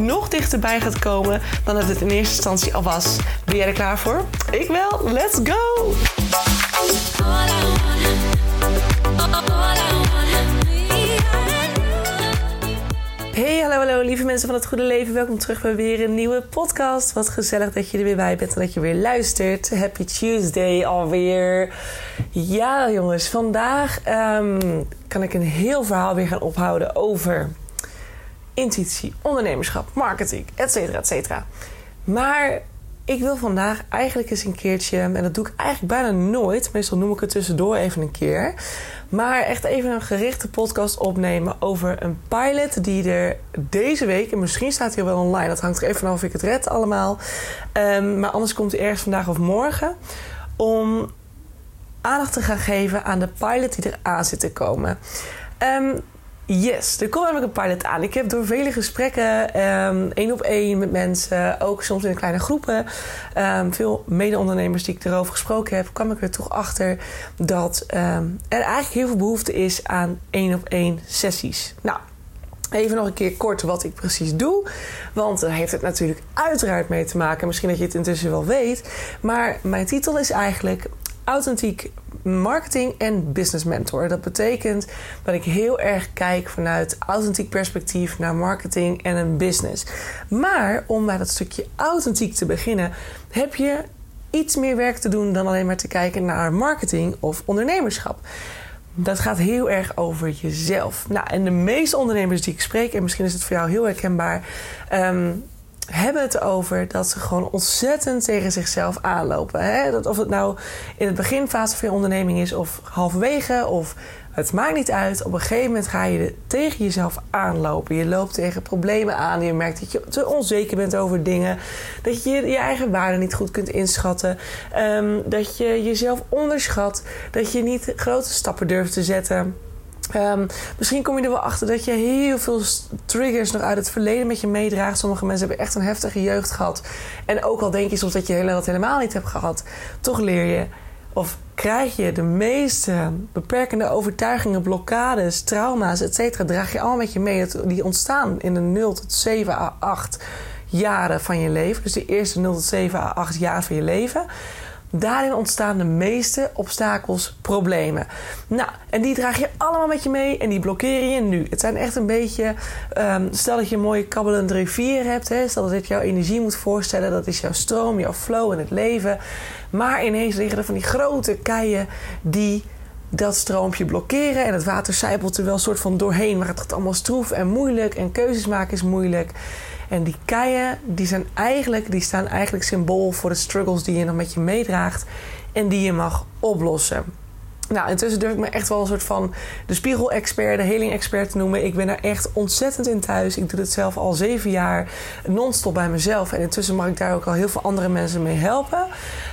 nog dichterbij gaat komen dan dat het in eerste instantie al was. Ben jij er klaar voor? Ik wel. Let's go! Hey, hallo, hallo, lieve mensen van het goede leven. Welkom terug bij weer een nieuwe podcast. Wat gezellig dat je er weer bij bent en dat je weer luistert. Happy Tuesday alweer. Ja, jongens, vandaag ehm, kan ik een heel verhaal weer gaan ophouden over intuïtie, ondernemerschap, marketing, et cetera, et cetera. Maar ik wil vandaag eigenlijk eens een keertje, en dat doe ik eigenlijk bijna nooit, meestal noem ik het tussendoor even een keer, maar echt even een gerichte podcast opnemen over een pilot die er deze week, en misschien staat hij wel online, dat hangt er even vanaf of ik het red allemaal, um, maar anders komt hij ergens vandaag of morgen, om aandacht te gaan geven aan de pilot die er aan zit te komen. Um, Yes, er komt namelijk een pilot aan. Ik heb door vele gesprekken, um, één op één met mensen, ook soms in kleine groepen, um, veel mede-ondernemers die ik erover gesproken heb, kwam ik er toch achter dat um, er eigenlijk heel veel behoefte is aan één op één sessies. Nou, Even nog een keer kort wat ik precies doe. Want daar heeft het natuurlijk uiteraard mee te maken. Misschien dat je het intussen wel weet. Maar mijn titel is eigenlijk Authentiek marketing en business mentor. Dat betekent dat ik heel erg kijk vanuit authentiek perspectief naar marketing en een business. Maar om bij dat stukje authentiek te beginnen, heb je iets meer werk te doen dan alleen maar te kijken naar marketing of ondernemerschap. Dat gaat heel erg over jezelf. Nou, en de meeste ondernemers die ik spreek, en misschien is het voor jou heel herkenbaar, um, hebben het over dat ze gewoon ontzettend tegen zichzelf aanlopen. Hè? Dat of het nou in het beginfase van je onderneming is of halverwege of het maakt niet uit. Op een gegeven moment ga je tegen jezelf aanlopen. Je loopt tegen problemen aan. Je merkt dat je te onzeker bent over dingen. Dat je je eigen waarde niet goed kunt inschatten. Um, dat je jezelf onderschat. Dat je niet grote stappen durft te zetten. Um, misschien kom je er wel achter dat je heel veel triggers nog uit het verleden met je meedraagt. Sommige mensen hebben echt een heftige jeugd gehad. En ook al denk je soms dat je dat helemaal niet hebt gehad, toch leer je of krijg je de meeste beperkende overtuigingen, blokkades, trauma's, etc. draag je allemaal met je mee. Die ontstaan in de 0 tot 7 à 8 jaren van je leven. Dus de eerste 0 tot 7 à 8 jaar van je leven. Daarin ontstaan de meeste obstakels, problemen. Nou, en die draag je allemaal met je mee en die blokkeer je nu. Het zijn echt een beetje, um, stel dat je een mooie kabbelende rivier hebt, hè, stel dat dit jouw energie moet voorstellen, dat is jouw stroom, jouw flow in het leven. Maar ineens liggen er van die grote keien die dat stroompje blokkeren en het water zijpelt er wel een soort van doorheen, maar het gaat allemaal stroef en moeilijk en keuzes maken is moeilijk. En die keien, die, zijn eigenlijk, die staan eigenlijk symbool voor de struggles die je nog met je meedraagt en die je mag oplossen. Nou, intussen durf ik me echt wel een soort van de spiegel-expert, de healing-expert te noemen. Ik ben er echt ontzettend in thuis. Ik doe het zelf al zeven jaar non-stop bij mezelf. En intussen mag ik daar ook al heel veel andere mensen mee helpen.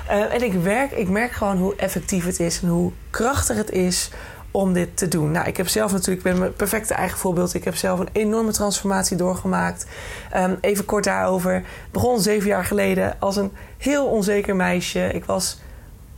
Uh, en ik, werk, ik merk gewoon hoe effectief het is en hoe krachtig het is om dit te doen. Nou, ik heb zelf natuurlijk, ik ben mijn perfecte eigen voorbeeld. Ik heb zelf een enorme transformatie doorgemaakt. Um, even kort daarover. Het begon zeven jaar geleden als een heel onzeker meisje. Ik was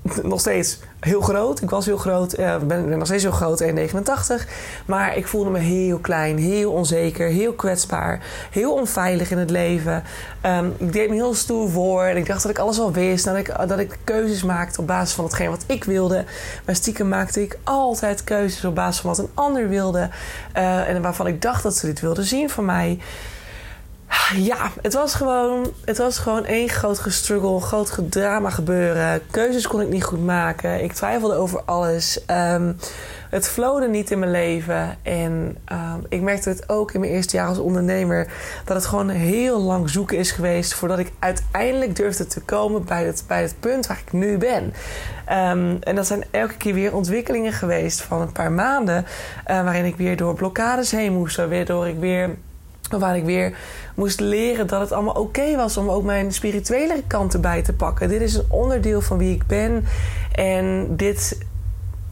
nog steeds heel groot. Ik was heel groot. Uh, ben, ben nog steeds heel groot, 1,89. Maar ik voelde me heel klein, heel onzeker, heel kwetsbaar. Heel onveilig in het leven. Um, ik deed me heel stoer voor. En ik dacht dat ik alles al wist. Dat ik, dat ik keuzes maakte op basis van hetgeen wat ik wilde. Maar stiekem maakte ik altijd keuzes op basis van wat een ander wilde. Uh, en waarvan ik dacht dat ze dit wilden zien van mij. Ja, het was gewoon, het was gewoon één groot gestruggle, groot drama gebeuren. Keuzes kon ik niet goed maken. Ik twijfelde over alles. Um, het flowde niet in mijn leven. En um, ik merkte het ook in mijn eerste jaar als ondernemer. Dat het gewoon heel lang zoeken is geweest. Voordat ik uiteindelijk durfde te komen bij het, bij het punt waar ik nu ben. Um, en dat zijn elke keer weer ontwikkelingen geweest van een paar maanden. Uh, waarin ik weer door blokkades heen moest. Waardoor ik weer Waar ik weer moest leren dat het allemaal oké was om ook mijn spirituele kant erbij te pakken. Dit is een onderdeel van wie ik ben. En dit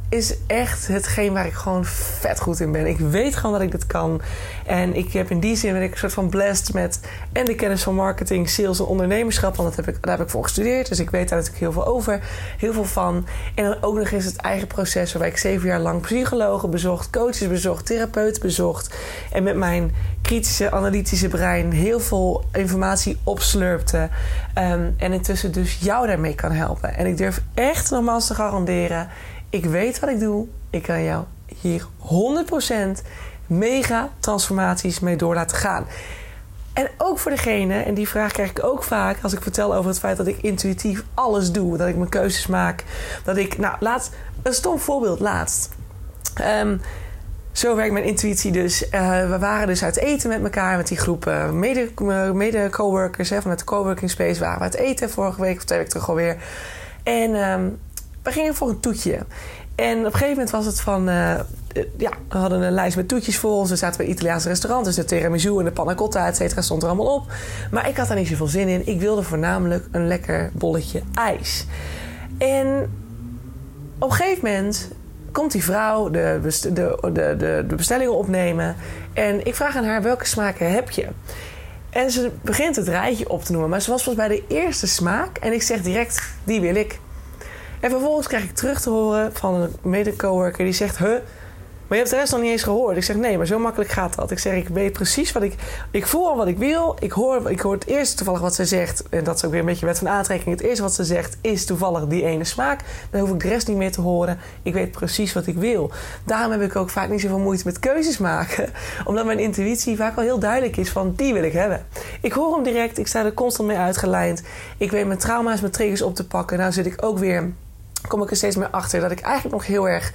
is echt hetgeen waar ik gewoon vet goed in ben. Ik weet gewoon dat ik dit kan. En ik heb in die zin ben ik een soort van blessed met en de kennis van marketing, sales en ondernemerschap. Want dat heb ik, daar heb ik voor gestudeerd. Dus ik weet daar natuurlijk heel veel over. Heel veel van. En dan ook nog eens het eigen proces waarbij ik zeven jaar lang psychologen bezocht, coaches bezocht, therapeuten bezocht. En met mijn kritische, analytische brein heel veel informatie opslurpte. Um, en intussen dus jou daarmee kan helpen. En ik durf echt nogmaals te garanderen ik weet wat ik doe. Ik kan jou hier 100% mega transformaties mee door laten gaan. En ook voor degene, en die vraag krijg ik ook vaak als ik vertel over het feit dat ik intuïtief alles doe. Dat ik mijn keuzes maak. Dat ik, nou, laat een stom voorbeeld laatst. Um, zo werkt mijn intuïtie dus. Uh, we waren dus uit eten met elkaar, met die groep uh, mede-coworkers. Mede vanuit de coworking space waren we uit eten vorige week of twee weken terug alweer. En um, we gingen voor een toetje. En op een gegeven moment was het van... Ja, we hadden een lijst met toetjes voor ons. We zaten bij Italiaanse restaurant. Dus de tiramisu en de panna cotta, et cetera, stond er allemaal op. Maar ik had daar niet zoveel zin in. Ik wilde voornamelijk een lekker bolletje ijs. En op een gegeven moment komt die vrouw de, de, de, de, de bestellingen opnemen. En ik vraag aan haar, welke smaken heb je? En ze begint het rijtje op te noemen. Maar ze was volgens bij de eerste smaak. En ik zeg direct, die wil ik. En vervolgens krijg ik terug te horen van een mede-coworker die zegt... Huh, je hebt de rest nog niet eens gehoord. Ik zeg, nee, maar zo makkelijk gaat dat. Ik zeg, ik weet precies wat ik... Ik voel wat ik wil. Ik hoor, ik hoor het eerste toevallig wat ze zegt. En dat is ook weer een beetje wet van aantrekking. Het eerste wat ze zegt is toevallig die ene smaak. Dan hoef ik de rest niet meer te horen. Ik weet precies wat ik wil. Daarom heb ik ook vaak niet zoveel moeite met keuzes maken. Omdat mijn intuïtie vaak al heel duidelijk is van... die wil ik hebben. Ik hoor hem direct. Ik sta er constant mee uitgelijnd. Ik weet mijn trauma's, mijn triggers op te pakken. Nou zit ik ook weer kom ik er steeds meer achter dat ik eigenlijk nog heel erg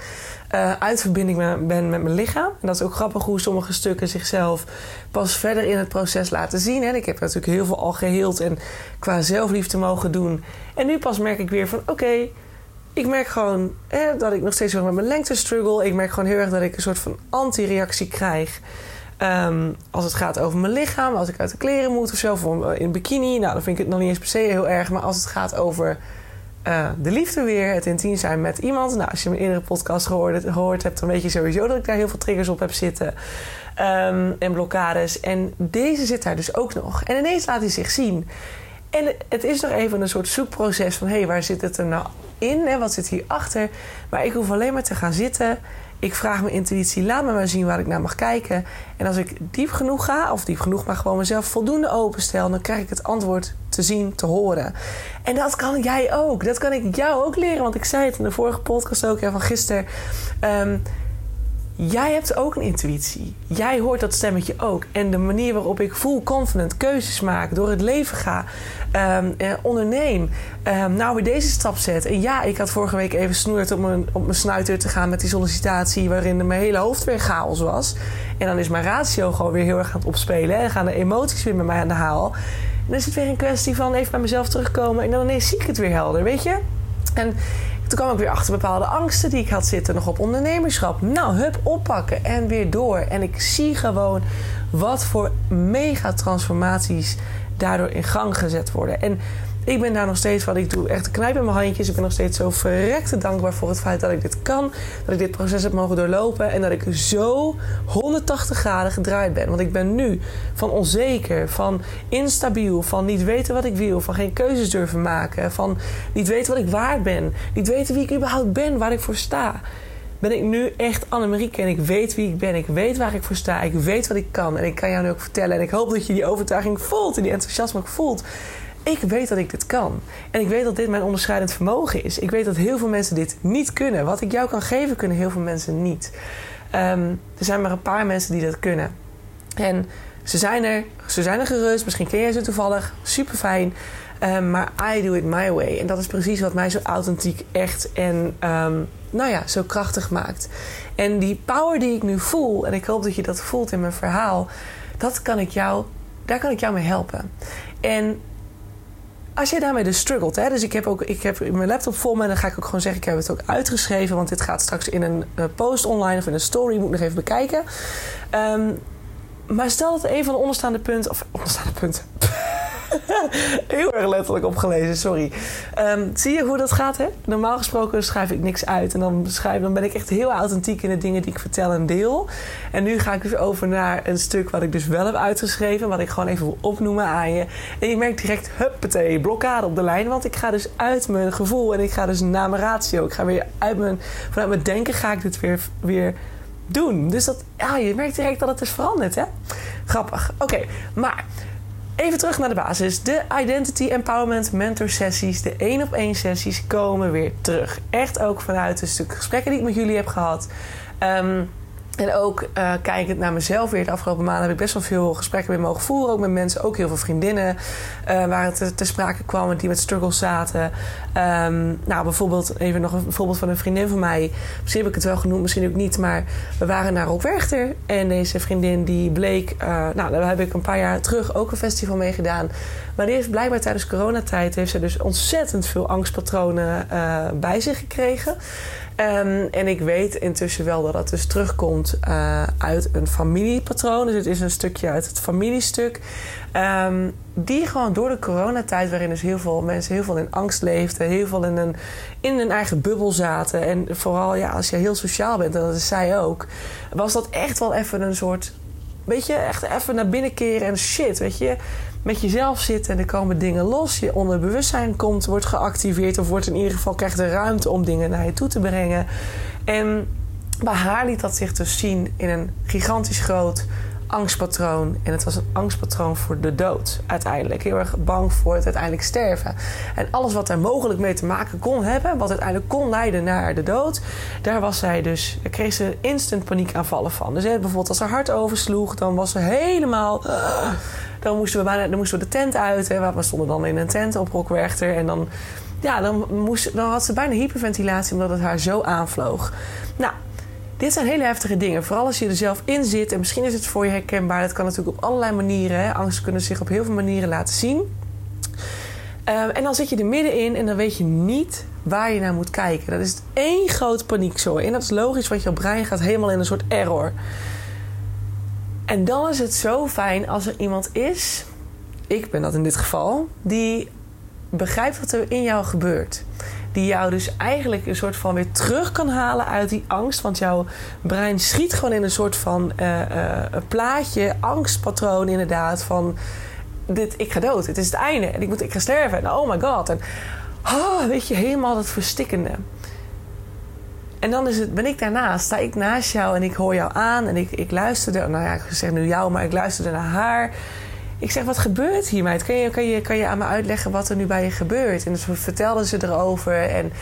uh, uit verbinding ben met mijn lichaam. En dat is ook grappig hoe sommige stukken zichzelf pas verder in het proces laten zien. Hè. Ik heb natuurlijk heel veel al geheeld en qua zelfliefde mogen doen. En nu pas merk ik weer van oké, ik merk gewoon dat ik nog steeds met mijn lengte struggle. Ik merk gewoon heel erg dat ik een soort van anti-reactie krijg. Um, als het gaat over mijn lichaam, als ik uit de kleren moet of zo, of in bikini. Nou, dan vind ik het nog niet eens per se heel erg. Maar als het gaat over uh, de liefde weer, het intiem zijn met iemand. Nou, als je mijn eerdere podcast gehoord, gehoord hebt, dan weet je sowieso dat ik daar heel veel triggers op heb zitten. Um, en blokkades. En deze zit daar dus ook nog. En ineens laat hij zich zien. En het is nog even een soort zoekproces van... hé, hey, waar zit het er nou in? Hè? Wat zit hierachter? Maar ik hoef alleen maar te gaan zitten ik vraag mijn intuïtie, laat me maar zien waar ik naar mag kijken. En als ik diep genoeg ga, of diep genoeg, maar gewoon mezelf voldoende openstel, dan krijg ik het antwoord te zien, te horen. En dat kan jij ook. Dat kan ik jou ook leren. Want ik zei het in de vorige podcast ook, ja, van gisteren. Um, Jij hebt ook een intuïtie. Jij hoort dat stemmetje ook. En de manier waarop ik full confident keuzes maak, door het leven ga, um, onderneem, um, nou weer deze stap zet. En ja, ik had vorige week even snoerd op mijn, op mijn snuiter te gaan met die sollicitatie, waarin mijn hele hoofd weer chaos was. En dan is mijn ratio gewoon weer heel erg aan het opspelen. En gaan de emoties weer met mij aan de haal. Dan is het weer een kwestie van even bij mezelf terugkomen. En dan ineens zie ik het weer helder, weet je? En toen kwam ik weer achter bepaalde angsten die ik had zitten, nog op ondernemerschap. Nou, hup, oppakken en weer door. En ik zie gewoon wat voor mega transformaties daardoor in gang gezet worden. En ik ben daar nog steeds wat ik doe. Echt knijp in mijn handjes. Ik ben nog steeds zo verrekte dankbaar voor het feit dat ik dit kan. Dat ik dit proces heb mogen doorlopen. En dat ik zo 180 graden gedraaid ben. Want ik ben nu van onzeker, van instabiel, van niet weten wat ik wil, van geen keuzes durven maken, van niet weten wat ik waard ben, niet weten wie ik überhaupt ben, waar ik voor sta ben ik nu echt Annemarieke en ik weet wie ik ben. Ik weet waar ik voor sta. Ik weet wat ik kan. En ik kan jou nu ook vertellen. En ik hoop dat je die overtuiging voelt en die enthousiasme ook voelt. Ik weet dat ik dit kan. En ik weet dat dit mijn onderscheidend vermogen is. Ik weet dat heel veel mensen dit niet kunnen. Wat ik jou kan geven, kunnen heel veel mensen niet. Um, er zijn maar een paar mensen die dat kunnen. En ze zijn er, ze zijn er gerust. Misschien ken jij ze toevallig. Super fijn. Um, maar I do it my way. En dat is precies wat mij zo authentiek, echt en um, nou ja, zo krachtig maakt. En die power die ik nu voel, en ik hoop dat je dat voelt in mijn verhaal, dat kan ik jou, daar kan ik jou mee helpen. En als je daarmee dus struggelt, hè, dus ik heb ook ik heb mijn laptop vol me, dan ga ik ook gewoon zeggen: ik heb het ook uitgeschreven, want dit gaat straks in een post online of in een story, moet ik nog even bekijken. Um, maar stel dat een van de onderstaande punten... Of onderstaande punten... Heel erg letterlijk opgelezen, sorry. Ehm, zie je hoe dat gaat, hè? Normaal gesproken schrijf ik niks uit. En dan, schrijf, dan ben ik echt heel authentiek in de dingen die ik vertel en deel. En nu ga ik dus over naar een stuk wat ik dus wel heb uitgeschreven. Wat ik gewoon even wil opnoemen aan je. En je merkt direct, huppatee, blokkade op de lijn. Want ik ga dus uit mijn gevoel en ik ga dus naar mijn ratio. Ik ga weer uit mijn, vanuit mijn denken ga ik dit weer... weer doen. Dus dat, ja, je merkt direct dat het is veranderd, hè? Grappig. Oké, maar Even terug naar de basis. De Identity Empowerment Mentor sessies, de één op één sessies, komen weer terug. Echt ook vanuit een stuk gesprekken die ik met jullie heb gehad. Um, en ook uh, kijkend naar mezelf weer. De afgelopen maanden heb ik best wel veel gesprekken weer mogen voeren. Ook met mensen, ook heel veel vriendinnen. Uh, waar het te, sprake kwam die met struggles zaten. Um, nou, bijvoorbeeld, even nog een voorbeeld van een vriendin van mij. Misschien heb ik het wel genoemd, misschien ook niet. Maar we waren naar Rockwerchter. En deze vriendin die bleek... Nou, daar heb ik een paar jaar terug ook een festival mee gedaan. Maar die heeft blijkbaar tijdens coronatijd... heeft ze dus ontzettend veel angstpatronen bij zich gekregen. Um, en ik weet intussen wel dat dat dus terugkomt uh, uit een familiepatroon. Dus het is een stukje uit het familiestuk. Um, die gewoon door de coronatijd, waarin dus heel veel mensen heel veel in angst leefden, heel veel in een, in een eigen bubbel zaten. En vooral ja, als je heel sociaal bent, en dat is zij ook, was dat echt wel even een soort. Weet je, echt even naar binnen keren en shit, weet je met jezelf zitten en er komen dingen los. Je onderbewustzijn komt, wordt geactiveerd of wordt in ieder geval krijgt de ruimte om dingen naar je toe te brengen. En bij haar liet dat zich dus zien in een gigantisch groot angstpatroon. En het was een angstpatroon voor de dood uiteindelijk. Heel erg bang voor het uiteindelijk sterven. En alles wat daar mogelijk mee te maken kon hebben, wat uiteindelijk kon leiden naar de dood, daar was zij dus, kreeg ze instant paniekaanvallen van. Dus bijvoorbeeld als haar hart oversloeg, dan was ze helemaal. Dan moesten we, bijna, dan de tent uit. Hè. We stonden dan in een tent op Rockwerchter. En dan, ja, dan, moest, dan had ze bijna hyperventilatie omdat het haar zo aanvloog. Nou, dit zijn hele heftige dingen. Vooral als je er zelf in zit. En misschien is het voor je herkenbaar. Dat kan natuurlijk op allerlei manieren. Hè. Angsten kunnen zich op heel veel manieren laten zien. Ehm, en dan zit je er middenin en dan weet je niet waar je naar moet kijken. Dat is één groot paniekzooi. En dat is logisch, want je brein gaat helemaal in een soort error. En dan is het zo fijn als er iemand is, ik ben dat in dit geval, die begrijpt wat er in jou gebeurt. Die jou dus eigenlijk een soort van weer terug kan halen uit die angst. Want jouw brein schiet gewoon in een soort van uh, uh, plaatje, angstpatroon inderdaad. Van dit, ik ga dood, het is het einde en ik, moet, ik ga sterven. En oh my god. En oh, weet je, helemaal dat verstikkende. En dan is het, ben ik daarnaast, sta ik naast jou en ik hoor jou aan en ik, ik luisterde. Nou ja, ik zeg nu jou, maar ik luisterde naar haar. Ik zeg, wat gebeurt hier, meid? Kan je, kan, je, kan je aan me uitleggen wat er nu bij je gebeurt? En dus vertelden ze erover. En,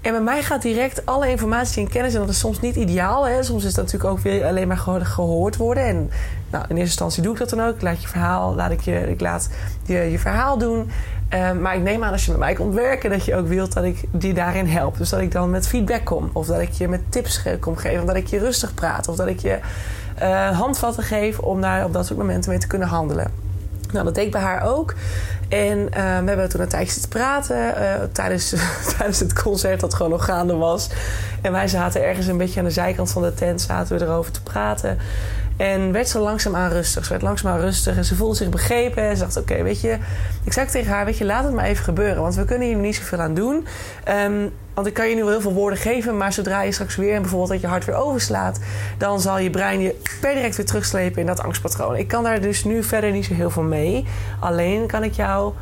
en bij mij gaat direct alle informatie en kennis. En dat is soms niet ideaal. Hè? Soms is dat natuurlijk ook weer alleen maar gehoord worden. En nou, in eerste instantie doe ik dat dan ook. Ik laat je verhaal, laat ik je, ik laat je, je verhaal doen. Ehm, maar ik neem aan als je met mij komt werken, dat je ook wilt dat ik die daarin help. Dus dat ik dan met feedback kom. Of dat ik je met tips kom geven. Of dat ik je rustig praat. Of dat ik je uh, handvatten geef om daar op dat soort momenten mee te kunnen handelen. Nou, dat deed ik bij haar ook. En uh, we hebben toen een tijdje zitten praten uh, tijdens, tijdens het concert dat gewoon nog gaande was. En wij zaten ergens een beetje aan de zijkant van de tent, zaten we erover te praten. En werd ze langzaamaan rustig. Ze werd langzaamaan rustig en ze voelde zich begrepen. En ze dacht, oké, weet je... Ik zei tegen haar, weet je, laat het maar even gebeuren. Want we kunnen hier niet zoveel aan doen. Um, want ik kan je nu wel heel veel woorden geven... maar zodra je straks weer, bijvoorbeeld dat je hart weer overslaat... dan zal je brein je per direct weer terugslepen in dat angstpatroon. Ik kan daar dus nu verder niet zo heel veel mee. Alleen kan ik jou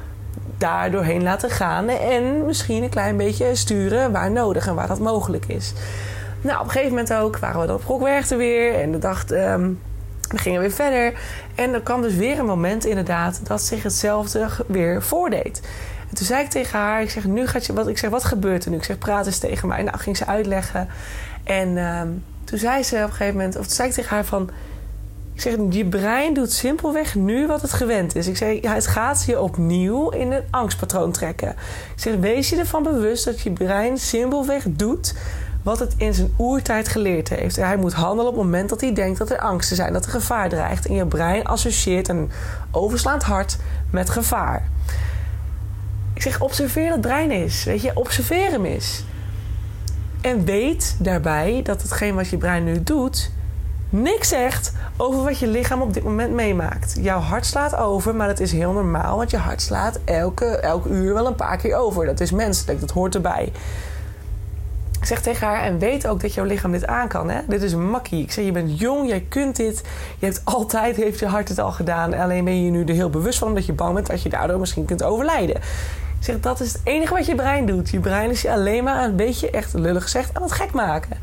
daar doorheen laten gaan... en misschien een klein beetje sturen waar nodig en waar dat mogelijk is. Nou, op een gegeven moment ook waren we dan op Rockwerchter weer. En de dacht, um, we gingen weer verder. En er kwam dus weer een moment inderdaad dat zich hetzelfde weer voordeed. En toen zei ik tegen haar, ik zeg, nu gaat je, wat, ik zeg, wat gebeurt er nu? Ik zeg, praat eens tegen mij. Nou, ging ze uitleggen. En um, toen zei ze op een gegeven moment, of toen zei ik tegen haar van... Ik zeg, je brein doet simpelweg nu wat het gewend is. Ik zeg, het gaat je opnieuw in een angstpatroon trekken. Ik zeg, wees je ervan bewust dat je brein simpelweg doet wat het in zijn oertijd geleerd heeft. Hij moet handelen op het moment dat hij denkt dat er angsten zijn, dat er gevaar dreigt. En je brein associeert een overslaand hart met gevaar. Ik zeg, observeer dat brein is. Weet je, observeer hem eens. En weet daarbij dat hetgeen wat je brein nu doet, niks zegt over wat je lichaam op dit moment meemaakt. Jouw hart slaat over, maar dat is heel normaal, want je hart slaat elke, elke uur wel een paar keer over. Dat is menselijk, dat hoort erbij. Ik zeg tegen haar, en weet ook dat jouw lichaam dit aan kan. Hè? Dit is makkie. Ik zeg, je bent jong, jij kunt dit. Je hebt altijd, heeft je hart het al gedaan. Alleen ben je nu er heel bewust van, omdat je bang bent dat je daardoor misschien kunt overlijden. Ik zeg, dat is het enige wat je brein doet. Je brein is je alleen maar een beetje, echt lullig gezegd, aan het gek maken.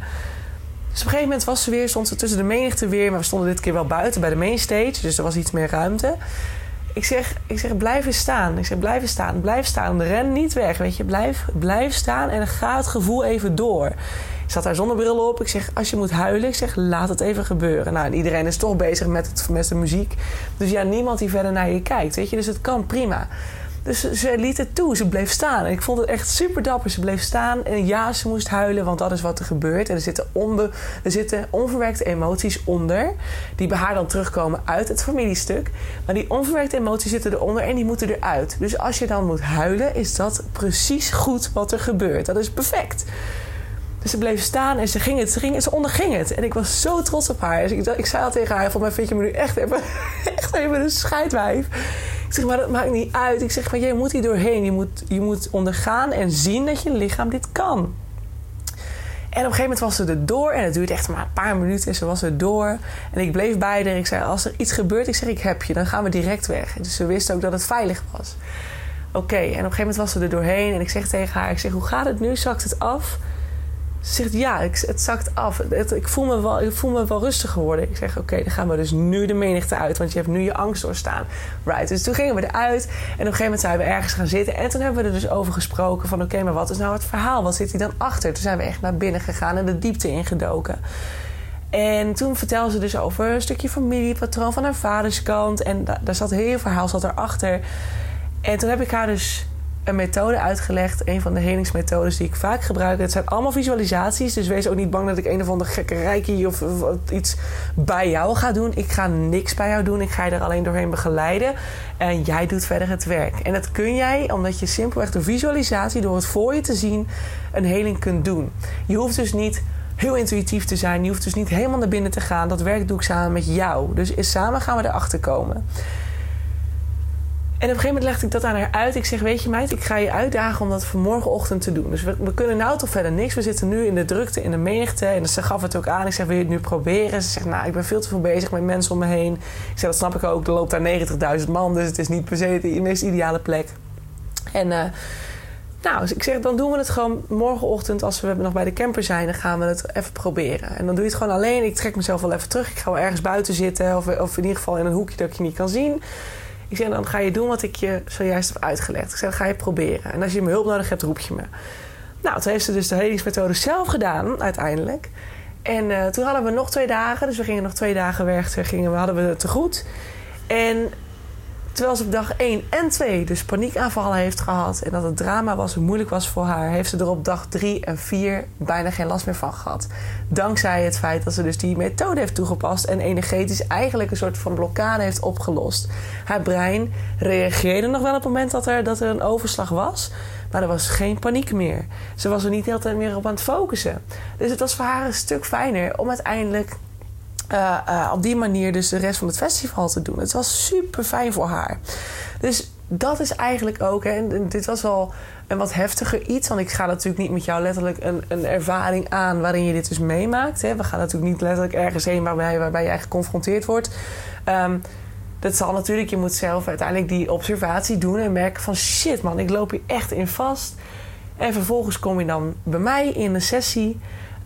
Dus op een gegeven moment was ze weer, stond ze tussen de menigte weer. Maar we stonden dit keer wel buiten bij de mainstage. Dus er was iets meer ruimte. Ik zeg, ik zeg, blijf staan. Ik zeg, blijf staan. Blijf staan. Ren niet weg. Weet je, blijf, blijf staan en ga het gevoel even door. Ik zat daar zonnebril op. Ik zeg, als je moet huilen, ik zeg, laat het even gebeuren. Nou, iedereen is toch bezig met, het, met de muziek. Dus ja, niemand die verder naar je kijkt. Weet je, dus het kan prima. Dus ze liet het toe. Ze bleef staan. En ik vond het echt super dapper. Ze bleef staan. En ja, ze moest huilen, want dat is wat er gebeurt. En er zitten, onbe, er zitten onverwerkte emoties onder. Die bij haar dan terugkomen uit het familiestuk. Maar die onverwerkte emoties zitten eronder en die moeten eruit. Dus als je dan moet huilen, is dat precies goed wat er gebeurt. Dat is perfect. Dus ze bleef staan en ze ging het, ze, ging, ze onderging het. En ik was zo trots op haar. Dus ik, zei al tegen haar: Volgens mij vind je me nu echt even, echt even een scheidwijf. Ik zeg, maar dat maakt niet uit. Ik zeg, maar jij moet hier doorheen. Je moet, je moet ondergaan en zien dat je lichaam dit kan. En op een gegeven moment was ze er door. En het duurde echt maar een paar minuten. En ze was er door. En ik bleef bij haar. Ik zei, als er iets gebeurt, ik zeg, ik heb je. Dan gaan we direct weg. Dus ze wist ook dat het veilig was. Oké, en op een gegeven moment was ze er doorheen. En ik zeg tegen haar, ik zeg, hoe gaat het nu? Zakt het af? Ze zegt ja, het zakt af. ik, voel me wel, ik voel me wel rustig geworden. Ik zeg oké, dan gaan we dus nu de menigte uit. Want je hebt nu je angst doorstaan. Right. Dus toen gingen we eruit. En op een gegeven moment zijn we ergens gaan zitten. En toen hebben we er dus over gesproken van oké, maar wat is nou het verhaal? Wat zit hier dan achter? Toen zijn we echt naar binnen gegaan en de diepte ingedoken. En toen vertelde ze dus over een stukje familiepatroon van haar vaderskant. En daar zat heel verhaal zat erachter. En toen heb ik haar dus een methode uitgelegd. Een van de helingsmethodes die ik vaak gebruik. Het zijn allemaal visualisaties. Dus wees ook niet bang dat ik een of andere gekke reiki of, of, iets bij jou ga doen. Ik ga niks bij jou doen. Ik ga je er alleen doorheen begeleiden. En jij doet verder het werk. En dat kun jij omdat je simpelweg door visualisatie, door het voor je te zien, een heling kunt doen. Je hoeft dus niet heel intuïtief te zijn. Je hoeft dus niet helemaal naar binnen te gaan. Dat werk doe ik samen met jou. Dus samen gaan we erachter komen. En op een gegeven moment legde ik dat aan haar uit. Ik zeg, weet je meid, ik ga je uitdagen om dat vanmorgenochtend te doen. Dus we, kunnen nou toch verder niks. We zitten nu in de drukte, in de menigte. En ze gaf het ook aan. Ik zeg, wil je het nu proberen? Ze zegt, nou, ik ben veel te veel bezig met mensen om me heen. Ik zeg, dat snap ik ook. Er loopt daar 90.000 man. Dus het is niet per se de meest ideale plek. En... Uh, nou, dus ik zeg, dan doen we het gewoon morgenochtend als we nog bij de camper zijn. Dan gaan we het even proberen. En dan doe je het gewoon alleen. Ik trek mezelf wel even terug. Ik ga wel ergens buiten zitten. Of, of in ieder geval in een hoekje dat ik je niet kan zien. Ik zeg, dan ga je doen wat ik je zojuist heb uitgelegd. Ik zeg, dan ga je proberen. En als je me hulp nodig hebt, roep je me. Nou, toen heeft ze dus de helingsmethode zelf gedaan, uiteindelijk. En uh, toen hadden we nog twee dagen. Dus we gingen nog twee dagen weg. Gingen, we hadden we te goed. En Terwijl ze op dag 1 en 2 dus paniekaanvallen heeft gehad en dat het drama was en moeilijk was voor haar, heeft ze er op dag 3 en 4 bijna geen last meer van gehad. Dankzij het feit dat ze dus die methode heeft toegepast en energetisch eigenlijk een soort van blokkade heeft opgelost. Haar brein reageerde nog wel op het moment dat er, dat er een overslag was, maar er was geen paniek meer. Ze was er niet de hele tijd meer op aan het focussen. Dus het was voor haar een stuk fijner om uiteindelijk uh, uh, op die manier dus de rest van het festival te doen. Het was super fijn voor haar. Dus dat is eigenlijk ook, hè, en dit was wel een wat heftiger iets. Want ik ga natuurlijk niet met jou letterlijk een, een ervaring aan waarin je dit dus meemaakt. Hè. We gaan natuurlijk niet letterlijk ergens heen waarbij, waarbij jij geconfronteerd wordt. Um, dat zal natuurlijk, je moet zelf uiteindelijk die observatie doen en merken van shit man, ik loop hier echt in vast. En vervolgens kom je dan bij mij in een sessie.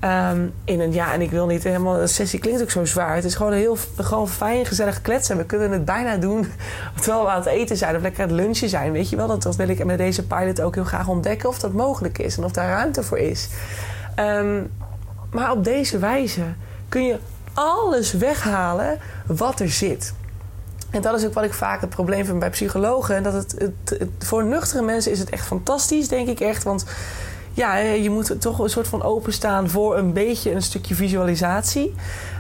Um, in een, ja, en ik wil niet helemaal... Een sessie klinkt ook zo zwaar. Het is gewoon een heel gewoon fijn, gezellig kletsen. We kunnen het bijna doen terwijl we aan het eten zijn... of lekker aan het lunchen zijn, weet je wel. Dat, dat wil ik met deze pilot ook heel graag ontdekken... of dat mogelijk is en of daar ruimte voor is. Um, maar op deze wijze kun je alles weghalen wat er zit. En dat is ook wat ik vaak het probleem vind bij psychologen. En dat het, het, het, voor nuchtere mensen is het echt fantastisch, denk ik echt. Want ja, je moet toch een soort van openstaan voor een beetje een stukje visualisatie.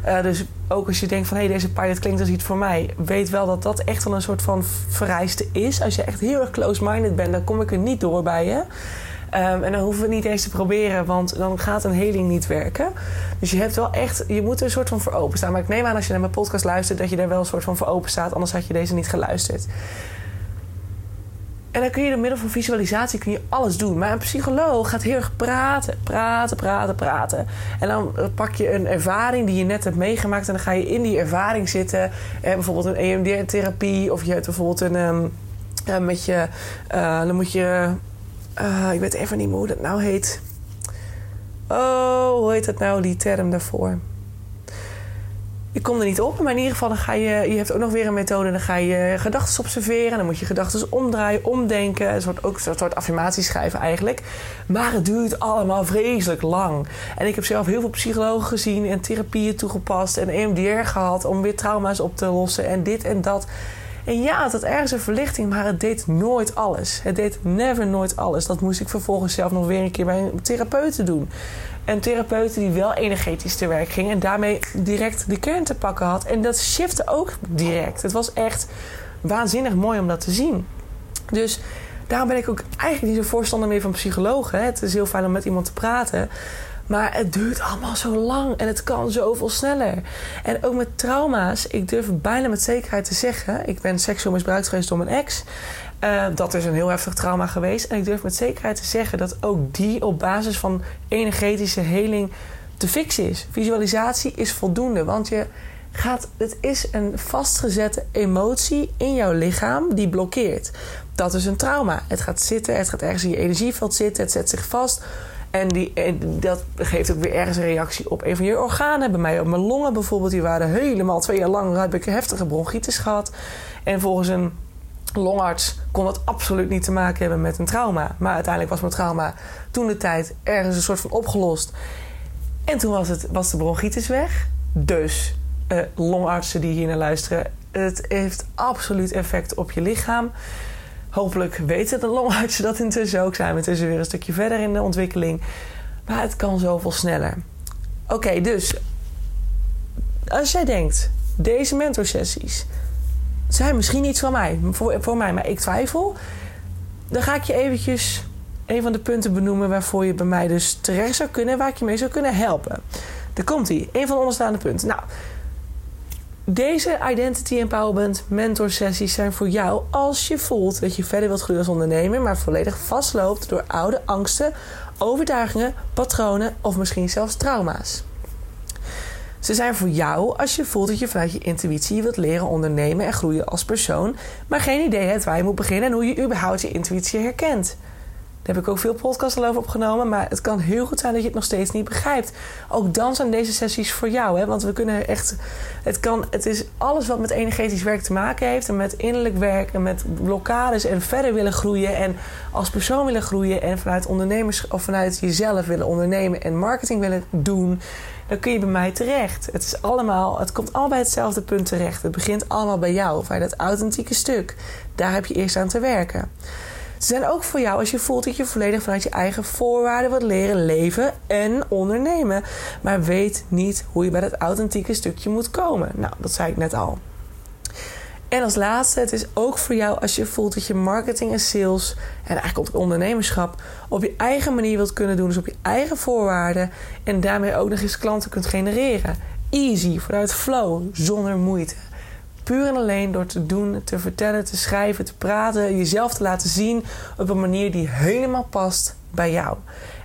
Uh, dus ook als je denkt van hé, hey, deze pilot klinkt als iets voor mij, weet wel dat dat echt wel een soort van vereiste is. Als je echt heel erg close-minded bent, dan kom ik er niet door bij je. Ehm, en dan hoeven we niet eens te proberen, want dan gaat een heling niet werken. Dus je hebt wel echt, je moet er een soort van voor openstaan. Maar ik neem aan als je naar mijn podcast luistert, dat je daar wel een soort van voor open staat. Anders had je deze niet geluisterd. En dan kun je door middel van visualisatie kun je alles doen. Maar een psycholoog gaat heel erg praten, praten, praten, praten. En dan pak je een ervaring die je net hebt meegemaakt... en dan ga je in die ervaring zitten. Eh, bijvoorbeeld een EMDR-therapie of je hebt bijvoorbeeld een... Um, met je, uh, dan moet je... Uh, ik weet even niet meer hoe dat nou heet. Oh, hoe heet dat nou, die term daarvoor? Ik kom er niet op. Maar in ieder geval, dan ga je, je hebt ook nog weer een methode. Dan ga je gedachten observeren. Dan moet je gedachten omdraaien, omdenken. Het wordt ook een soort affirmaties schrijven eigenlijk. Maar het duurt allemaal vreselijk lang. En ik heb zelf heel veel psychologen gezien en therapieën toegepast. En EMDR gehad om weer trauma's op te lossen. En dit en dat. En ja, het had ergens een verlichting, maar het deed nooit alles. Het deed never nooit alles. Dat moest ik vervolgens zelf nog weer een keer bij een therapeut doen. Een therapeut die wel energetisch te werk ging en daarmee direct de kern te pakken had. En dat shifte ook direct. Het was echt waanzinnig mooi om dat te zien. Dus daarom ben ik ook eigenlijk niet zo voorstander meer van psychologen. Het is heel fijn om met iemand te praten. Maar het duurt allemaal zo lang en het kan zoveel sneller. En ook met trauma's, ik durf bijna met zekerheid te zeggen: ik ben seksueel misbruikt geweest door mijn ex. Uh, dat is een heel heftig trauma geweest. En ik durf met zekerheid te zeggen dat ook die op basis van energetische heling te fixen is. Visualisatie is voldoende, want je gaat, het is een vastgezette emotie in jouw lichaam die blokkeert. Dat is een trauma. Het gaat zitten, het gaat ergens in je energieveld zitten, het zet zich vast. En, die, dat geeft ook weer ergens een reactie op een van je organen. Bij mij op mijn longen bijvoorbeeld, die waren helemaal twee jaar lang heb ik heftige bronchitis gehad. En volgens een longarts kon dat absoluut niet te maken hebben met een trauma. Maar uiteindelijk was mijn trauma toen de tijd ergens een soort van opgelost. En toen was, het, was de bronchitis weg. Dus uh, longartsen die hier naar luisteren, het heeft absoluut effect op je lichaam. Hopelijk weten de longartsen dat intussen ook. Zijn we intussen weer een stukje verder in de ontwikkeling. Maar het kan zoveel sneller. Oké, dus als jij denkt, deze mentorsessies zijn misschien iets van mij, voor, voor mij, maar ik twijfel. Dan ga ik je eventjes een van de punten benoemen waarvoor je bij mij dus terecht zou kunnen, waar ik je mee zou kunnen helpen. Daar komt hij, een van de onderstaande punten. Nou, deze Identity Empowerment mentor sessies zijn voor jou als je voelt dat je verder wilt groeien als ondernemer, maar volledig vastloopt door oude angsten, overtuigingen, patronen of misschien zelfs trauma's. Ze zijn voor jou als je voelt dat je vanuit je intuïtie wilt leren ondernemen en groeien als persoon, maar geen idee hebt waar je moet beginnen en hoe je überhaupt je intuïtie herkent. Daar heb ik ook veel podcasts over opgenomen. Maar het kan heel goed zijn dat je het nog steeds niet begrijpt. Ook dan zijn deze sessies voor jou. Hè? Want we kunnen echt. Het, kan, het is alles wat met energetisch werk te maken heeft. En met innerlijk werk. En met blokkades. En verder willen groeien. En als persoon willen groeien. En vanuit ondernemers. Of vanuit jezelf willen ondernemen. En marketing willen doen. Dan kun je bij mij terecht. Het is allemaal. Het komt allemaal bij hetzelfde punt terecht. Het begint allemaal bij jou. Bij dat authentieke stuk. Daar heb je eerst aan te werken. Ze zijn ook voor jou als je voelt dat je volledig vanuit je eigen voorwaarden wilt leren leven en ondernemen. Maar weet niet hoe je bij dat authentieke stukje moet komen. Nou, dat zei ik net al. En als laatste, het is ook voor jou als je voelt dat je marketing en sales en eigenlijk ook ondernemerschap op je eigen manier wilt kunnen doen, dus op je eigen voorwaarden en daarmee ook nog eens klanten kunt genereren. Easy, vanuit flow, zonder moeite. Puur en alleen door te doen, te vertellen, te schrijven, te praten, jezelf te laten zien op een manier die helemaal past bij jou.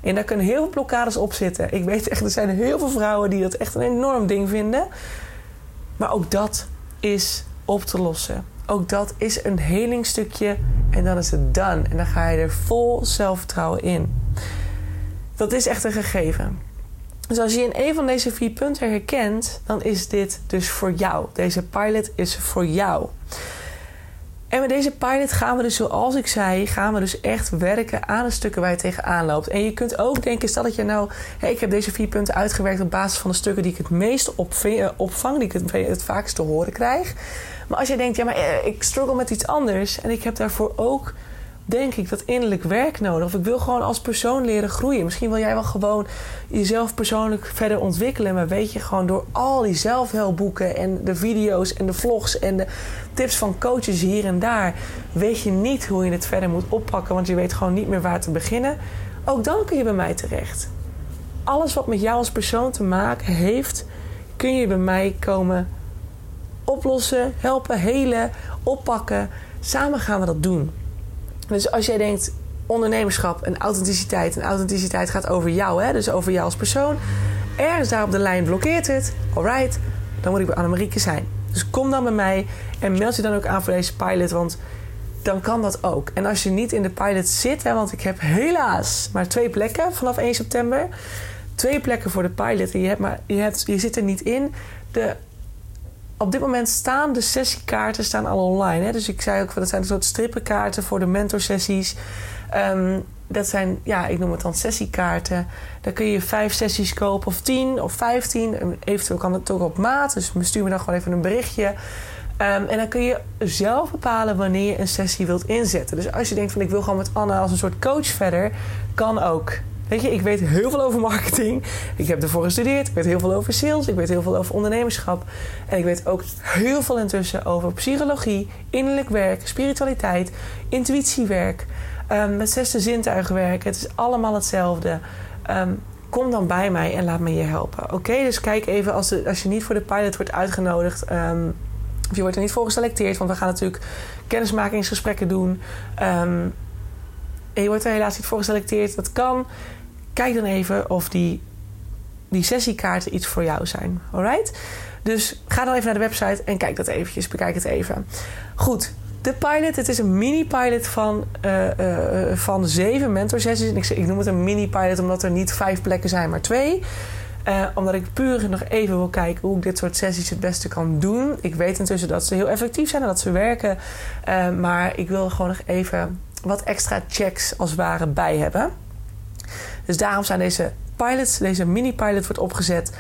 En daar kunnen heel veel blokkades op zitten. Ik weet echt, er zijn heel veel vrouwen die dat echt een enorm ding vinden. Maar ook dat is op te lossen. Ook dat is een helingstukje en dan is het done. En dan ga je er vol zelfvertrouwen in. Dat is echt een gegeven. Dus als je in een van deze vier punten herkent, dan is dit dus voor jou. Deze pilot is voor jou. En met deze pilot gaan we dus, zoals ik zei, gaan we dus echt werken aan de stukken waar je tegenaan loopt. En je kunt ook denken, stel dat je nou, hey, ik heb deze vier punten uitgewerkt op basis van de stukken die ik het meest eh, opvang, die ik het, het vaakst te horen krijg. Maar als je denkt, ja, maar eh, ik struggle met iets anders en ik heb daarvoor ook denk ik dat innerlijk werk nodig. Of ik wil gewoon als persoon leren groeien. Misschien wil jij wel gewoon jezelf persoonlijk verder ontwikkelen. Maar weet je gewoon door al die zelfhelpboeken en de video's en de vlogs en de tips van coaches hier en daar. Weet je niet hoe je het verder moet oppakken. Want je weet gewoon niet meer waar te beginnen. ook dan kun je bij mij terecht. Alles wat met jou als persoon te maken heeft, kun je bij mij komen oplossen, helpen, helen, oppakken. Samen gaan we dat doen. Dus als jij denkt, ondernemerschap en authenticiteit. En authenticiteit gaat over jou, hè? dus over jou als persoon. Ergens daar op de lijn blokkeert het. Alright, dan moet ik bij Annemarieke zijn. Dus kom dan bij mij en meld je dan ook aan voor deze pilot. Want dan kan dat ook. En als je niet in de pilot zit, hè, want ik heb helaas maar twee plekken vanaf 1 september. Twee plekken voor de pilot. En je, hebt maar, je, hebt, je zit er niet in. De, op dit moment staan de sessiekaarten staan al online. Hè? Dus ik zei ook, dat zijn een soort strippenkaarten voor de mentorsessies. Um, dat zijn, ja, ik noem het dan sessiekaarten. Daar kun je vijf sessies kopen, of tien of vijftien. Eventueel kan het ook op maat. Dus stuur me dan gewoon even een berichtje. Um, en dan kun je zelf bepalen wanneer je een sessie wilt inzetten. Dus als je denkt van ik wil gewoon met Anna als een soort coach verder, kan ook. Weet je, ik weet heel veel over marketing. Ik heb ervoor gestudeerd. Ik weet heel veel over sales. Ik weet heel veel over ondernemerschap. En ik weet ook heel veel intussen over psychologie, innerlijk werk, spiritualiteit, intuïtiewerk. Um, met zesde zintuigen werken. Het is allemaal hetzelfde. Um, kom dan bij mij en laat me je helpen. Oké, dus kijk even als, als je niet voor de pilot wordt uitgenodigd. Um, of je wordt er niet voor geselecteerd. Want we gaan natuurlijk kennismakingsgesprekken doen. en je wordt er helaas niet voor geselecteerd. Dat kan. Kijk dan even of die, die sessiekaarten iets voor jou zijn. Alright? Dus ga dan even naar de website en kijk dat eventjes. Bekijk het even. Goed, de pilot, het is een mini-pilot van, uh, uh, van zeven mentorsessies. En ik, ik, noem het een mini-pilot omdat er niet vijf plekken zijn, maar twee. Omdat ik puur nog even wil kijken hoe ik dit soort sessies het beste kan doen. Ik weet intussen dat ze heel effectief zijn en dat ze werken. maar ik wil gewoon nog even wat extra checks als het ware bij hebben. Dus daarom zijn deze pilots, deze mini-pilot wordt opgezet.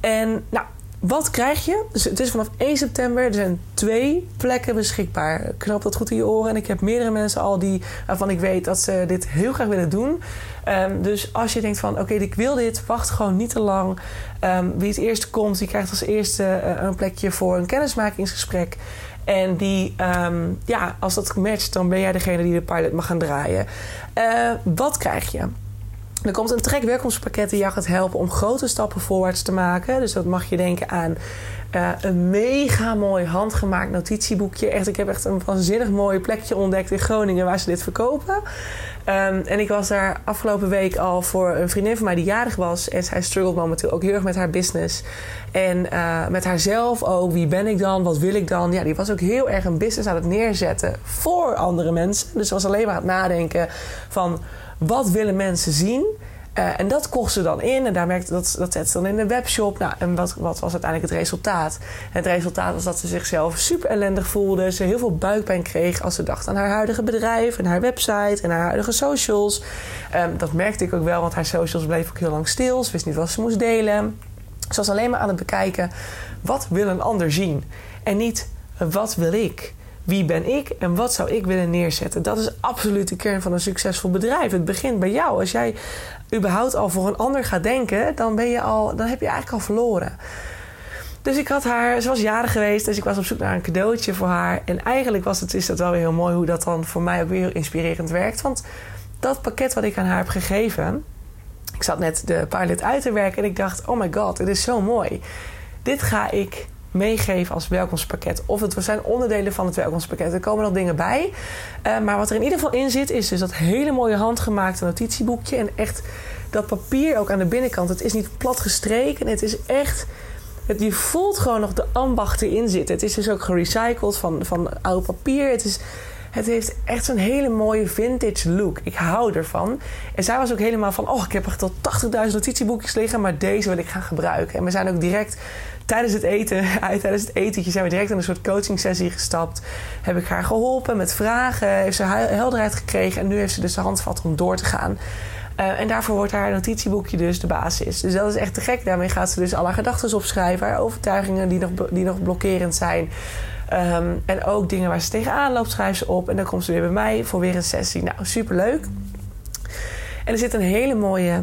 En nou, wat krijg je? Dus het is vanaf 1 september. Er zijn twee plekken beschikbaar. Knap dat goed in je oren. En ik heb meerdere mensen al die, waarvan ik weet dat ze dit heel graag willen doen. Um, dus als je denkt van oké, ik wil dit, wacht gewoon niet te lang. Um, wie het eerste komt, die krijgt als eerste uh, een plekje voor een kennismakingsgesprek. En die, um, ja, als dat matcht, dan ben jij degene die de pilot mag gaan draaien. Uh, wat krijg je? Er komt een trek welkomstpakket die jou gaat helpen om grote stappen voorwaarts te maken. Dus dat mag je denken aan uh, een mega mooi handgemaakt notitieboekje. Echt, ik heb echt een waanzinnig mooi plekje ontdekt in Groningen waar ze dit verkopen. Um, en ik was daar afgelopen week al voor een vriendin van mij die jarig was. En zij struggelt momenteel ook heel erg met haar business. En uh, met haarzelf ook. Wie ben ik dan? Wat wil ik dan? Ja, die was ook heel erg een business aan het neerzetten voor andere mensen. Dus ze was alleen maar aan het nadenken van wat willen mensen zien? Uh, en dat kocht ze dan in en daar merkte dat, dat zette ze dan in de webshop. Nou, en wat, wat was uiteindelijk het resultaat? het resultaat was dat ze zichzelf super ellendig voelde. Ze heel veel buikpijn kreeg als ze dacht aan haar huidige bedrijf en haar website en haar huidige socials. Um, dat merkte ik ook wel, want haar socials bleef ook heel lang stil. Ze wist niet wat ze moest delen. Ze was alleen maar aan het bekijken: wat wil een ander zien? En niet wat wil ik? Wie ben ik en wat zou ik willen neerzetten? Dat is absoluut de kern van een succesvol bedrijf. Het begint bij jou. Als jij überhaupt al voor een ander gaat denken, dan, ben je al, dan heb je eigenlijk al verloren. Dus ik had haar, ze was jarig geweest, dus ik was op zoek naar een cadeautje voor haar. En eigenlijk was het, is dat wel weer heel mooi hoe dat dan voor mij ook weer inspirerend werkt. Want dat pakket wat ik aan haar heb gegeven, ik zat net de pilot uit te werken en ik dacht: oh my god, dit is zo mooi. Dit ga ik meegeven als welkomstpakket. Of het zijn onderdelen van het welkomstpakket. Er komen nog dingen bij. Uh, maar wat er in ieder geval in zit, is dus dat hele mooie handgemaakte notitieboekje. En echt dat papier ook aan de binnenkant. Het is niet plat gestreken. Het is echt. Het, je voelt gewoon nog de ambacht erin zitten. Het is dus ook gerecycled van, van oud papier. Het is het heeft echt zo'n hele mooie vintage look. Ik hou ervan. En zij was ook helemaal van... oh, ik heb echt tot 80.000 notitieboekjes liggen... maar deze wil ik gaan gebruiken. En we zijn ook direct tijdens het eten... tijdens het etentje zijn we direct in een soort coaching sessie gestapt. Heb ik haar geholpen met vragen. Heeft ze helderheid gekregen. En nu heeft ze dus de handvat om door te gaan. Uh, en daarvoor wordt haar notitieboekje dus de basis. Dus dat is echt te gek. Daarmee gaat ze dus alle gedachten opschrijven. Haar overtuigingen die nog, die nog blokkerend zijn. Um, en ook dingen waar ze tegenaan loopt, schrijft ze op. En dan komt ze weer bij mij voor weer een sessie. Nou, superleuk. En er zit een hele mooie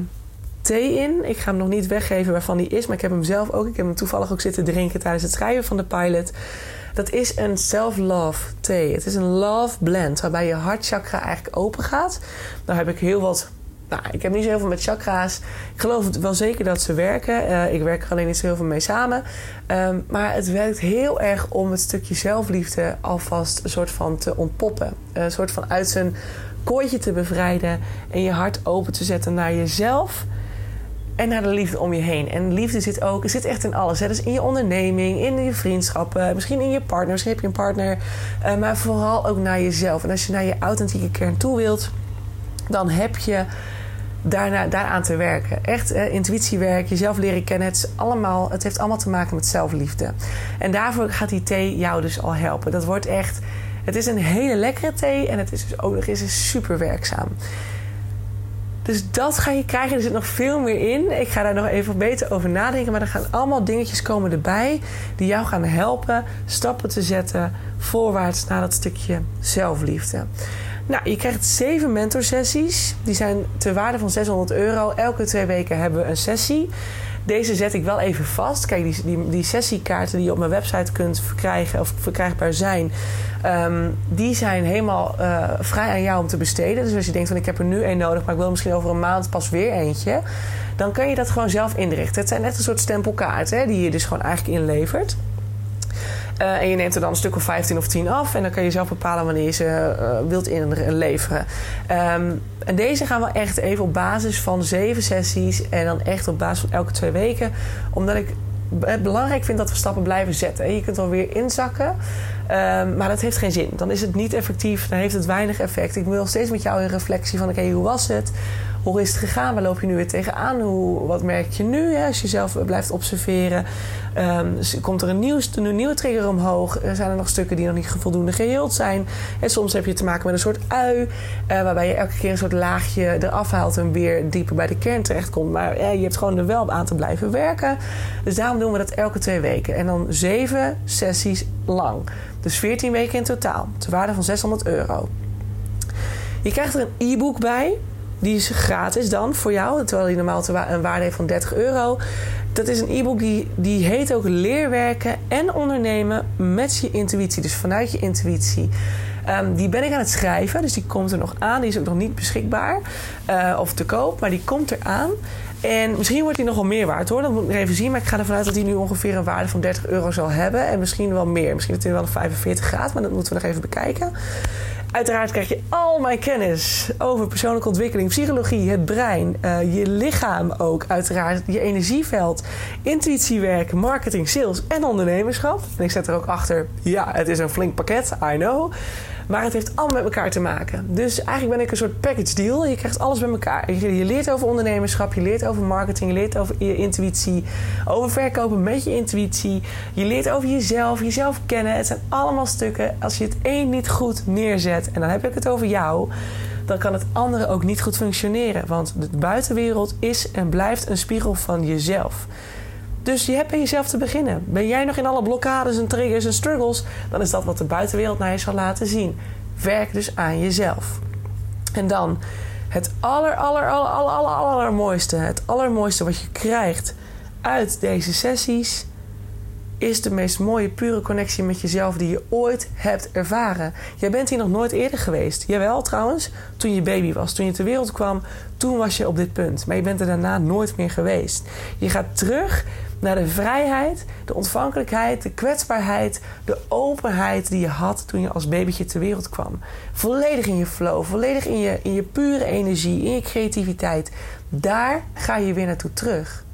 thee in. Ik ga hem nog niet weggeven waarvan die is, maar ik heb hem zelf ook. Ik heb hem toevallig ook zitten drinken tijdens het schrijven van de pilot. Dat is een self-love thee. Het is een love blend waarbij je hartchakra eigenlijk open gaat. Daar heb ik heel wat Nou, ik heb niet zo heel veel met chakra's. Ik geloof wel zeker dat ze werken. Uh, ik werk er alleen niet zo heel veel mee samen. Um, maar het werkt heel erg om het stukje zelfliefde alvast een soort van te ontpoppen. Een soort van uit zijn kooitje te bevrijden en je hart open te zetten naar jezelf en naar de liefde om je heen. En liefde zit ook, zit echt in alles. Hè? Dus in je onderneming, in je vriendschappen, misschien in je partner, heb je een partner, uh, maar vooral ook naar jezelf. En als je naar je authentieke kern toe wilt, dan heb je daarna, daaraan te werken. Echt uh, intuïtiewerk, jezelf leren kennen. Het, is allemaal, het heeft allemaal te maken met zelfliefde. En daarvoor gaat die thee jou dus al helpen. Dat wordt echt. Het is een hele lekkere thee en het is dus ook nog eens super werkzaam. Dus dat ga je krijgen. Er zit nog veel meer in. Ik ga daar nog even beter over nadenken. Maar er gaan allemaal dingetjes komen erbij die jou gaan helpen stappen te zetten voorwaarts naar dat stukje zelfliefde. Nou, je krijgt zeven mentorsessies. Die zijn ter waarde van 600 euro. Elke twee weken hebben we een sessie. Deze zet ik wel even vast. Kijk, die, die, die sessiekaarten die je op mijn website kunt verkrijgen of verkrijgbaar zijn, ehm, die zijn helemaal uh, vrij aan jou om te besteden. Dus als je denkt van ik heb er nu één nodig, maar ik wil misschien over een maand pas weer eentje, dan kan je dat gewoon zelf inrichten. Het zijn net een soort stempelkaarten die je dus gewoon eigenlijk inlevert. Uh, en je neemt er dan een stuk of 15 of 10 af. En dan kan je zelf bepalen wanneer je ze uh, wilt inleveren. Um, en deze gaan we echt even op basis van zeven sessies. En dan echt op basis van elke twee weken. Omdat ik het belangrijk vind dat we stappen blijven zetten. Je kunt wel weer inzakken. Um, maar dat heeft geen zin. Dan is het niet effectief. Dan heeft het weinig effect. Ik wil steeds met jou in reflectie van... oké, hoe was het? Hoe is het gegaan? Waar loop je nu weer tegenaan? Hoe, wat merk je nu hè, als je zelf blijft observeren? Um, komt er een, nieuw, nieuwe trigger omhoog? Zijn er nog stukken die nog niet voldoende geheeld zijn? En soms heb je te maken met een soort ui, uh, waarbij je elke keer een soort laagje eraf haalt en weer dieper bij de kern terechtkomt. Maar je hebt gewoon er wel aan te blijven werken. Dus daarom doen we dat elke twee weken. En dan zeven sessies lang. Dus 14 weken in totaal. Ter waarde van 600 euro. Je krijgt er een e-book bij. Die is gratis dan voor jou, terwijl die normaal een waarde heeft van 30 euro. Dat is een e-book die, die heet ook Leerwerken en ondernemen met je intuïtie. Dus vanuit je intuïtie. Um, die ben ik aan het schrijven, dus die komt er nog aan. Die is ook nog niet beschikbaar uh, of te koop, maar die komt eraan. En misschien wordt die nog wel meer waard hoor. Dat moet ik even zien. Maar ik ga ervan uit dat die nu ongeveer een waarde van 30 euro zal hebben. En misschien wel meer. Misschien dat hij wel een 45 gaat, maar dat moeten we nog even bekijken. Uiteraard krijg je al mijn kennis over persoonlijke ontwikkeling, psychologie, het brein, uh, je lichaam ook, uiteraard je energieveld, intuïtiewerk, marketing, sales en ondernemerschap. En ik zet er ook achter, ja, het is een flink pakket, I know. Maar het heeft allemaal met elkaar te maken. Dus eigenlijk ben ik een soort package deal. Je krijgt alles bij elkaar. Je leert over ondernemerschap, je leert over marketing, je leert over je intuïtie, over verkopen met je intuïtie. Je leert over jezelf, jezelf kennen. Het zijn allemaal stukken. Als je het één niet goed neerzet, en dan heb ik het over jou, dan kan het andere ook niet goed functioneren. Want de buitenwereld is en blijft een spiegel van jezelf. Dus je hebt bij jezelf te beginnen. Ben jij nog in alle blokkades en triggers en struggles, dan is dat wat de buitenwereld naar je zal laten zien. Werk dus aan jezelf. En dan het aller, aller, aller, aller, aller, allermooiste, het allermooiste wat je krijgt uit deze sessies is de meest mooie, pure connectie met jezelf die je ooit hebt ervaren. Jij bent hier nog nooit eerder geweest. Jawel, trouwens, toen je baby was, toen je ter wereld kwam, toen was je op dit punt. Maar je bent er daarna nooit meer geweest. Je gaat terug naar de vrijheid, de ontvankelijkheid, de kwetsbaarheid, de openheid die je had toen je als babytje ter wereld kwam. Volledig in je flow, volledig in je, in je pure energie, in je creativiteit. Daar ga je weer naartoe terug.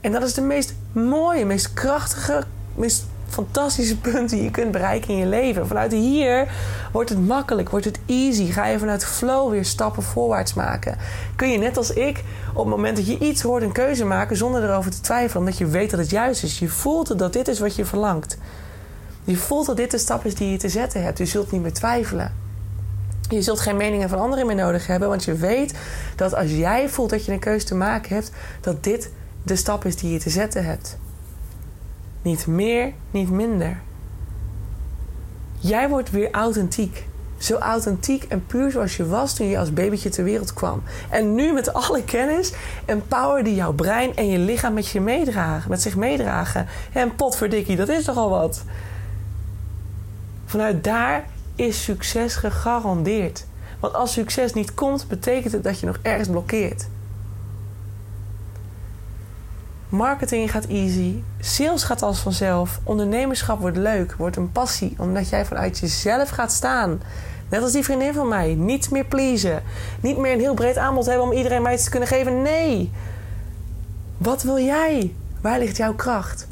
En dat is de meest mooie, meest krachtige, meest fantastische punten die je kunt bereiken in je leven. Vanuit hier wordt het makkelijk, wordt het easy. Ga je vanuit flow weer stappen voorwaarts maken. Kun je net als ik op het moment dat je iets hoort een keuze maken zonder erover te twijfelen, omdat je weet dat het juist is. Je voelt dat dit is wat je verlangt. Je voelt dat dit de stap is die je te zetten hebt. Je zult niet meer twijfelen. Je zult geen meningen van anderen meer nodig hebben, want je weet dat als jij voelt dat je een keuze te maken hebt, dat dit de stap is die je te zetten hebt. Niet meer, niet minder. Jij wordt weer authentiek. Zo authentiek en puur zoals je was toen je als babytje ter wereld kwam. En nu met alle kennis en power die jouw brein en je lichaam met je meedragen, met zich meedragen. En potverdikkie, dat is toch al wat. Vanuit daar is succes gegarandeerd. Want als succes niet komt, betekent het dat je nog ergens blokkeert. Marketing gaat easy. Sales gaat als vanzelf. Ondernemerschap wordt leuk, wordt een passie. Omdat jij vanuit jezelf gaat staan. Net als die vriendin van mij. Niet meer pleasen. Niet meer een heel breed aanbod hebben om iedereen mij iets te kunnen geven. Nee. Wat wil jij? Waar ligt jouw kracht?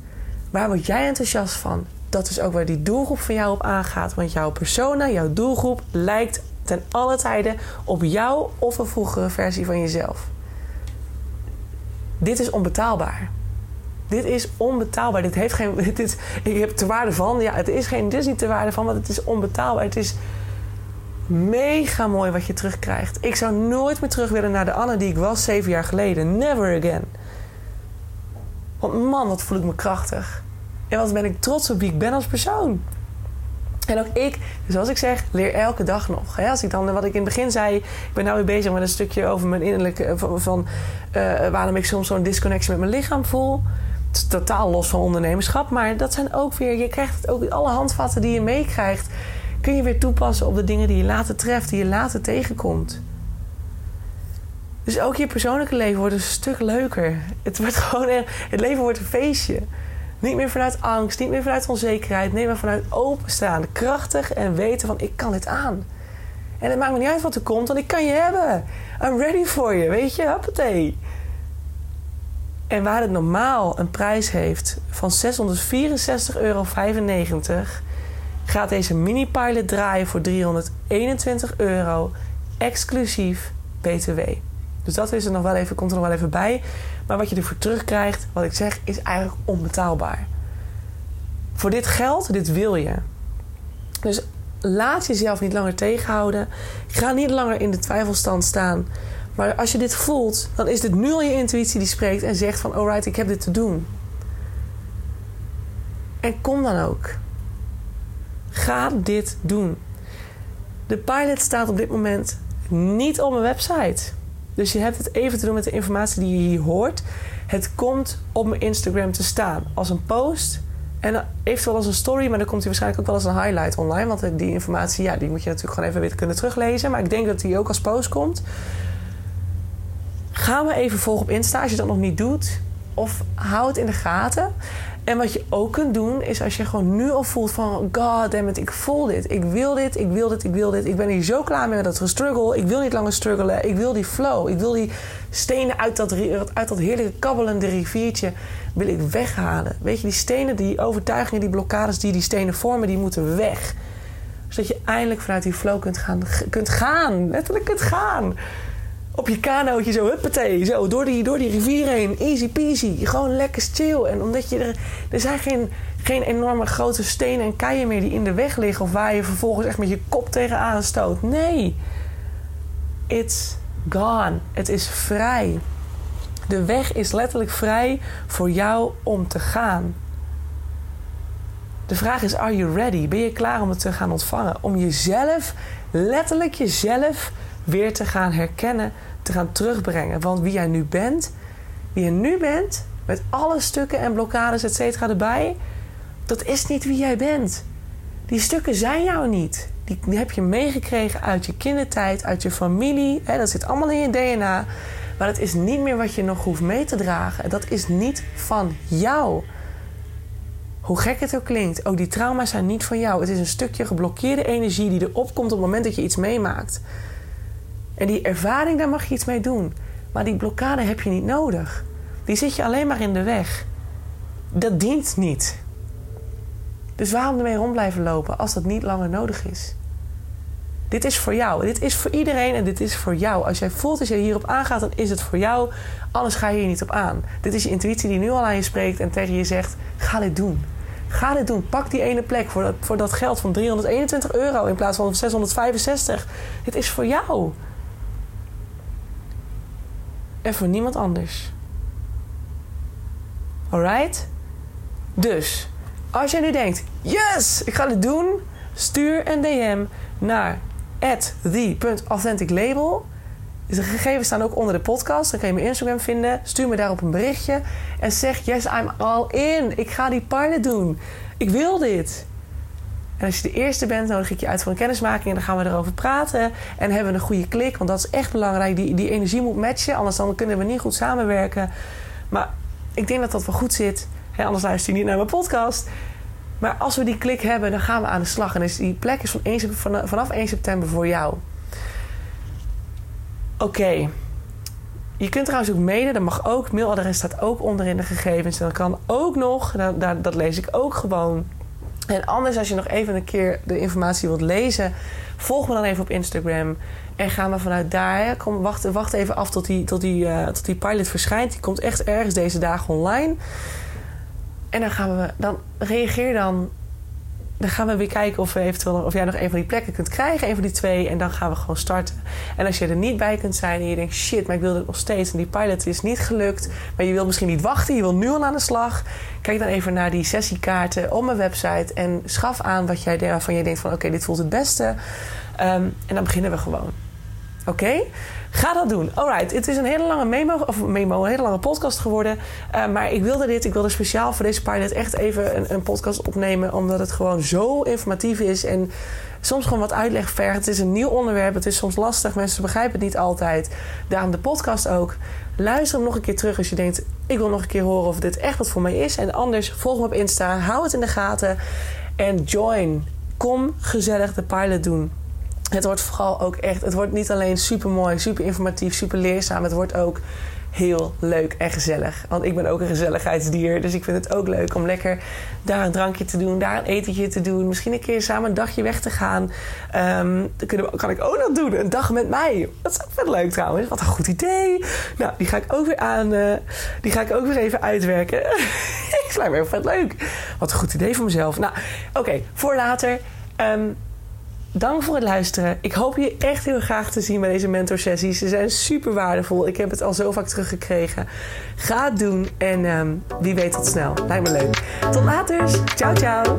Waar word jij enthousiast van? Dat is ook waar die doelgroep van jou op aangaat. Want jouw persona, jouw doelgroep lijkt ten alle tijden op jou of een vroegere versie van jezelf. Dit is onbetaalbaar. Dit is onbetaalbaar. Dit heeft geen. Dit is, ik heb te waarde van. Ja, het is, geen, dit is niet te waarde van, want het is onbetaalbaar. Het is mega mooi wat je terugkrijgt. Ik zou nooit meer terug willen naar de Anne die ik was zeven jaar geleden. Never again. Want man, wat voel ik me krachtig. En wat ben ik trots op wie ik ben als persoon. En ook ik, zoals ik zeg, leer elke dag nog. Als ik dan, wat ik in het begin zei, ik ben nou weer bezig met een stukje over mijn innerlijke, eh, van, uh, waarom ik soms zo'n disconnectie met mijn lichaam voel. Het is totaal los van ondernemerschap, maar dat zijn ook weer, je krijgt ook, alle handvatten die je meekrijgt, kun je weer toepassen op de dingen die je later treft, die je later tegenkomt. Dus ook je persoonlijke leven wordt een stuk leuker. Het wordt gewoon, het leven wordt een feestje. Niet meer vanuit angst, niet meer vanuit onzekerheid. Nee, maar vanuit openstaan. Krachtig en weten van ik kan dit aan. En het maakt me niet uit wat er komt, want ik kan je hebben. I'm ready for you, weet je? Hoppatee. En waar het normaal een prijs heeft van 664,95 euro... gaat deze mini-pilot draaien voor 321 euro... exclusief BTW. Dus dat is er nog wel even, komt er nog wel even bij. Maar wat je ervoor terugkrijgt, wat ik zeg, is eigenlijk onbetaalbaar. Voor dit geld, dit wil je. Dus laat jezelf niet langer tegenhouden. Ga niet langer in de twijfelstand staan. Maar als je dit voelt, dan is dit nu al je intuïtie die spreekt en zegt van alright, ik heb dit te doen. En kom dan ook. Ga dit doen. De pilot staat op dit moment niet op mijn website. Dus je hebt het even te doen met de informatie die je hier hoort. Het komt op mijn Instagram te staan als een post. En eventueel als een story, maar dan komt hij waarschijnlijk ook wel als een highlight online. Want die informatie, ja, die moet je natuurlijk gewoon even weer kunnen teruglezen. Maar ik denk dat die ook als post komt. Ga me even volgen op Insta als je dat nog niet doet. Of hou het in de gaten. En wat je ook kunt doen, is als je gewoon nu al voelt van... God damn it, ik voel dit. Ik wil dit, ik wil dit, ik wil dit. Ik ben hier zo klaar mee met dat gestruggle. Ik wil niet langer struggelen. Ik wil die flow. Ik wil die stenen uit dat, uit dat heerlijke kabbelende riviertje... wil ik weghalen. Weet je, die stenen, die overtuigingen, die blokkades... die die stenen vormen, die moeten weg. Zodat je eindelijk vanuit die flow kunt gaan. Kunt gaan. Letterlijk kunt gaan op je kanootje zo, huppatee, zo, door die, door die rivier heen. Easy peasy. Gewoon lekker chill. En omdat je er... Er zijn geen, geen enorme grote stenen en keien meer die in de weg liggen... of waar je vervolgens echt met je kop tegenaan stoot. Nee. It's gone. Het is vrij. De weg is letterlijk vrij voor jou om te gaan. De vraag is, are you ready? Ben je klaar om het te gaan ontvangen? Om jezelf, letterlijk jezelf weer te gaan herkennen, te gaan terugbrengen. Want wie jij nu bent, wie je nu bent, met alle stukken en blokkades, et erbij, dat is niet wie jij bent. Die stukken zijn jou niet. Die, heb je meegekregen uit je kindertijd, uit je familie. Hè, dat zit allemaal in je DNA. Maar dat is niet meer wat je nog hoeft mee te dragen. Dat is niet van jou. Hoe gek het ook klinkt, ook die trauma's zijn niet van jou. Het is een stukje geblokkeerde energie die er opkomt op het moment dat je iets meemaakt. En die ervaring, daar mag je iets mee doen. Maar die blokkade heb je niet nodig. Die zit je alleen maar in de weg. Dat dient niet. Dus waarom ermee rond blijven lopen als dat niet langer nodig is? Dit is voor jou. Dit is voor iedereen en dit is voor jou. Als jij voelt dat je hierop aangaat, dan is het voor jou. Anders ga je hier niet op aan. Dit is je intuïtie die nu al aan je spreekt en tegen je zegt: ga dit doen. Ga dit doen. Pak die ene plek voor voor dat geld van 321 euro in plaats van 665. Dit is voor jou en voor niemand anders. Alright? Dus, als jij nu denkt: yes, ik ga dit doen, stuur een DM naar the.authenticlabel. De gegevens staan ook onder de podcast. Dan kan je mijn Instagram vinden. Stuur me daarop een berichtje. En zeg: Yes, I'm all in. Ik ga die pilot doen. Ik wil dit. En als je de eerste bent, nodig ik je uit voor een kennismaking. En dan gaan we erover praten. En hebben we een goede klik. Want dat is echt belangrijk. Die, die energie moet matchen. Anders dan kunnen we niet goed samenwerken. Maar ik denk dat dat wel goed zit. anders luister je niet naar mijn podcast. Maar als we die klik hebben, dan gaan we aan de slag. En dus die plek is van 1, vanaf 1 september voor jou. Oké. Je kunt trouwens ook mailen, dat mag ook. Mailadres staat ook onderin de gegevens. En dat kan ook nog, dat, dat lees ik ook gewoon. En anders, als je nog even een keer de informatie wilt lezen, volg me dan even op Instagram. En gaan we vanuit daar. Kom, wacht, wacht even af tot die, tot, die, uh, tot die pilot verschijnt. Die komt echt ergens deze dagen online. En dan gaan we, dan reageer dan dan gaan we weer kijken of, we eventueel, of jij nog een van die plekken kunt krijgen. Een van die twee. En dan gaan we gewoon starten. En als je er niet bij kunt zijn en je denkt... shit, maar ik wil het nog steeds. En die pilot is niet gelukt. Maar je wil misschien niet wachten. Je wil nu al aan de slag. Kijk dan even naar die sessiekaarten op mijn website. En schaf aan wat jij, waarvan je denkt van... oké, dit voelt het beste. Ehm, en dan beginnen we gewoon. Oké? Ga dat doen. Alright, het is een hele lange memo, of memo, een hele lange podcast geworden. Uh, maar ik wilde dit, ik wilde speciaal voor deze pilot echt even een, een, podcast opnemen. Omdat het gewoon zo informatief is en soms gewoon wat uitleg vergt. Het is een nieuw onderwerp, het is soms lastig. Mensen begrijpen het niet altijd. Daarom de podcast ook. Luister hem nog een keer terug als je denkt... ik wil nog een keer horen of dit echt wat voor mij is. En anders, volg me op Insta, hou het in de gaten. En join. Kom gezellig de pilot doen het wordt vooral ook echt, het wordt niet alleen super mooi, super informatief, super leerzaam. Het wordt ook heel leuk en gezellig. Want ik ben ook een gezelligheidsdier. Dus ik vind het ook leuk om lekker daar een drankje te doen, daar een etentje te doen. Misschien een keer samen een dagje weg te gaan. Um, dat kan ik ook nog doen. Een dag met mij. Dat is ook vet leuk trouwens. Wat een goed idee. Nou, die ga ik ook weer aan. Uh, die ga ik ook weer even uitwerken. ik me heel vet leuk. Wat een goed idee voor mezelf. Nou, oké, voor later. Um, Dank voor het luisteren. Ik hoop je echt heel graag te zien bij deze mentorsessies. Ze zijn super waardevol. Ik heb het al zo vaak teruggekregen. Ga het doen en um, wie weet tot snel. Lijkt me leuk. Tot later. Ciao, ciao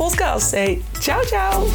podcast. Say ciao, ciao.